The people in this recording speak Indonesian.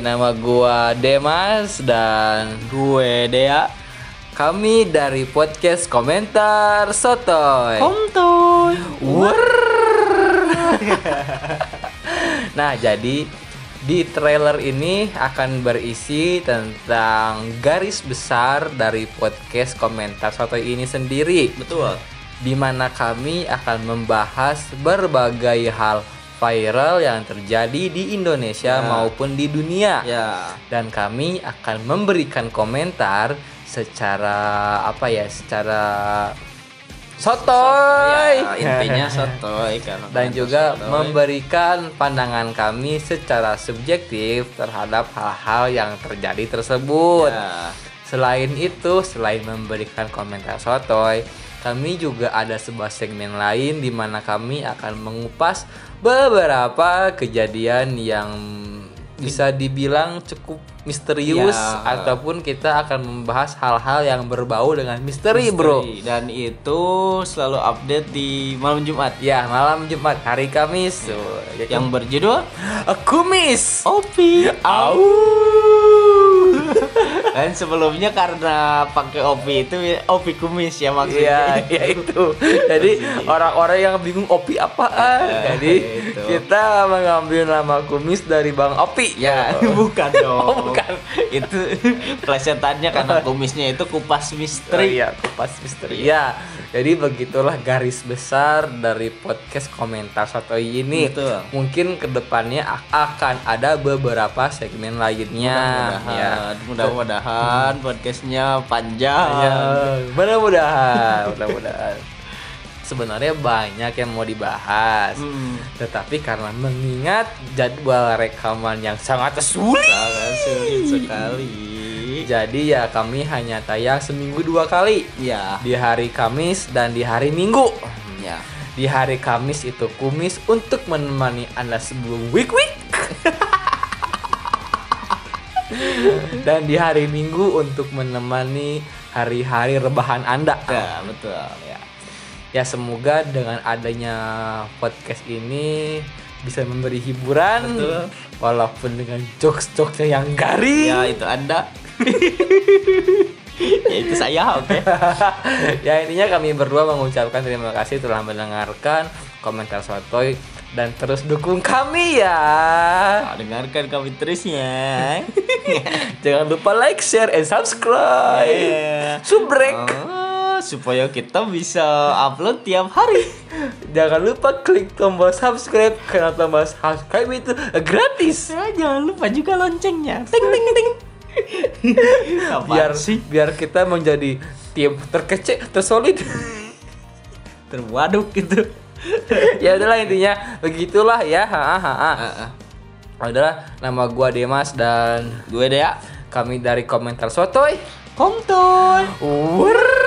nama gua Demas dan Gue Dea. kami dari podcast komentar Sotoy. Komtoy. Nah, jadi di trailer ini akan berisi tentang garis besar dari podcast komentar Sotoy ini sendiri. Betul. di mana kami akan membahas berbagai hal viral yang terjadi di Indonesia Ya. maupun di dunia. Ya. Dan kami akan memberikan komentar secara apa ya? Secara sotoy. Ya, intinya sotoy karena Dan juga sotoy. memberikan pandangan kami secara subjektif terhadap hal-hal yang terjadi tersebut. Ya. Selain itu, selain memberikan komentar sotoy, kami juga ada sebuah segmen lain di mana kami akan mengupas beberapa kejadian yang bisa dibilang cukup misterius Ya. ataupun kita akan membahas hal-hal yang berbau dengan misteri, Bro. Misteri. Dan itu selalu update di malam Jumat. Ya, malam Jumat, hari Kamis. tuh. Yang berjudul Kumis. Opi. Au. Dan sebelumnya karena pakai opi itu opi kumis ya maksudnya. Iya, ya itu. Jadi orang-orang yang bingung Opi apaan. Eh, Jadi itu. kita mengambil nama kumis dari Bang Opi. Ya, bukan dong. Oh, bukan. itu plesetannya karena kumisnya itu kupas Oh, misteri. iya, kupas misteri. Ya, jadi begitulah garis besar dari podcast komentar Sotoy ini. Betul. Mungkin ke depannya akan ada beberapa segmen lainnya. Ya. Mudah-mudahan, mudah-mudahan podcastnya panjang. Ya, mudah-mudahan, mudah-mudahan. Sebenarnya banyak yang mau dibahas. Hmm. Tetapi karena mengingat jadwal rekaman yang sangat sulit, Sangat sulit sekali. jadi ya kami hanya tayang seminggu dua kali Ya. di hari Kamis dan di hari Minggu. Ya. Di hari Kamis itu kumis untuk menemani anda sebelum week week. dan di hari Minggu untuk menemani hari-hari rebahan anda. Ya, betul. ya ya semoga dengan adanya podcast ini bisa memberi hiburan Betul. walaupun dengan jokes-jokesnya yang garing Ya, itu Anda. ya itu saya, oke. ya intinya kami berdua mengucapkan terima kasih telah mendengarkan komentar sotoy dan terus dukung kami ya Nah, dengarkan kami terus ya. jangan lupa like share and subscribe Yeah. subrek Oh, supaya kita bisa upload tiap hari. jangan lupa klik tombol subscribe karena tombol subscribe itu gratis Ya, jangan lupa juga loncengnya. Ting ting ting. Biar sih biar kita menjadi tim terkecil tersolid terwaduk gitu. ya udahlah intinya begitulah ya ha ha ha Ah, ah. adalah nama gua Demas dan Gue deh ya. kami dari komentar sotoy Komtoy. Wur.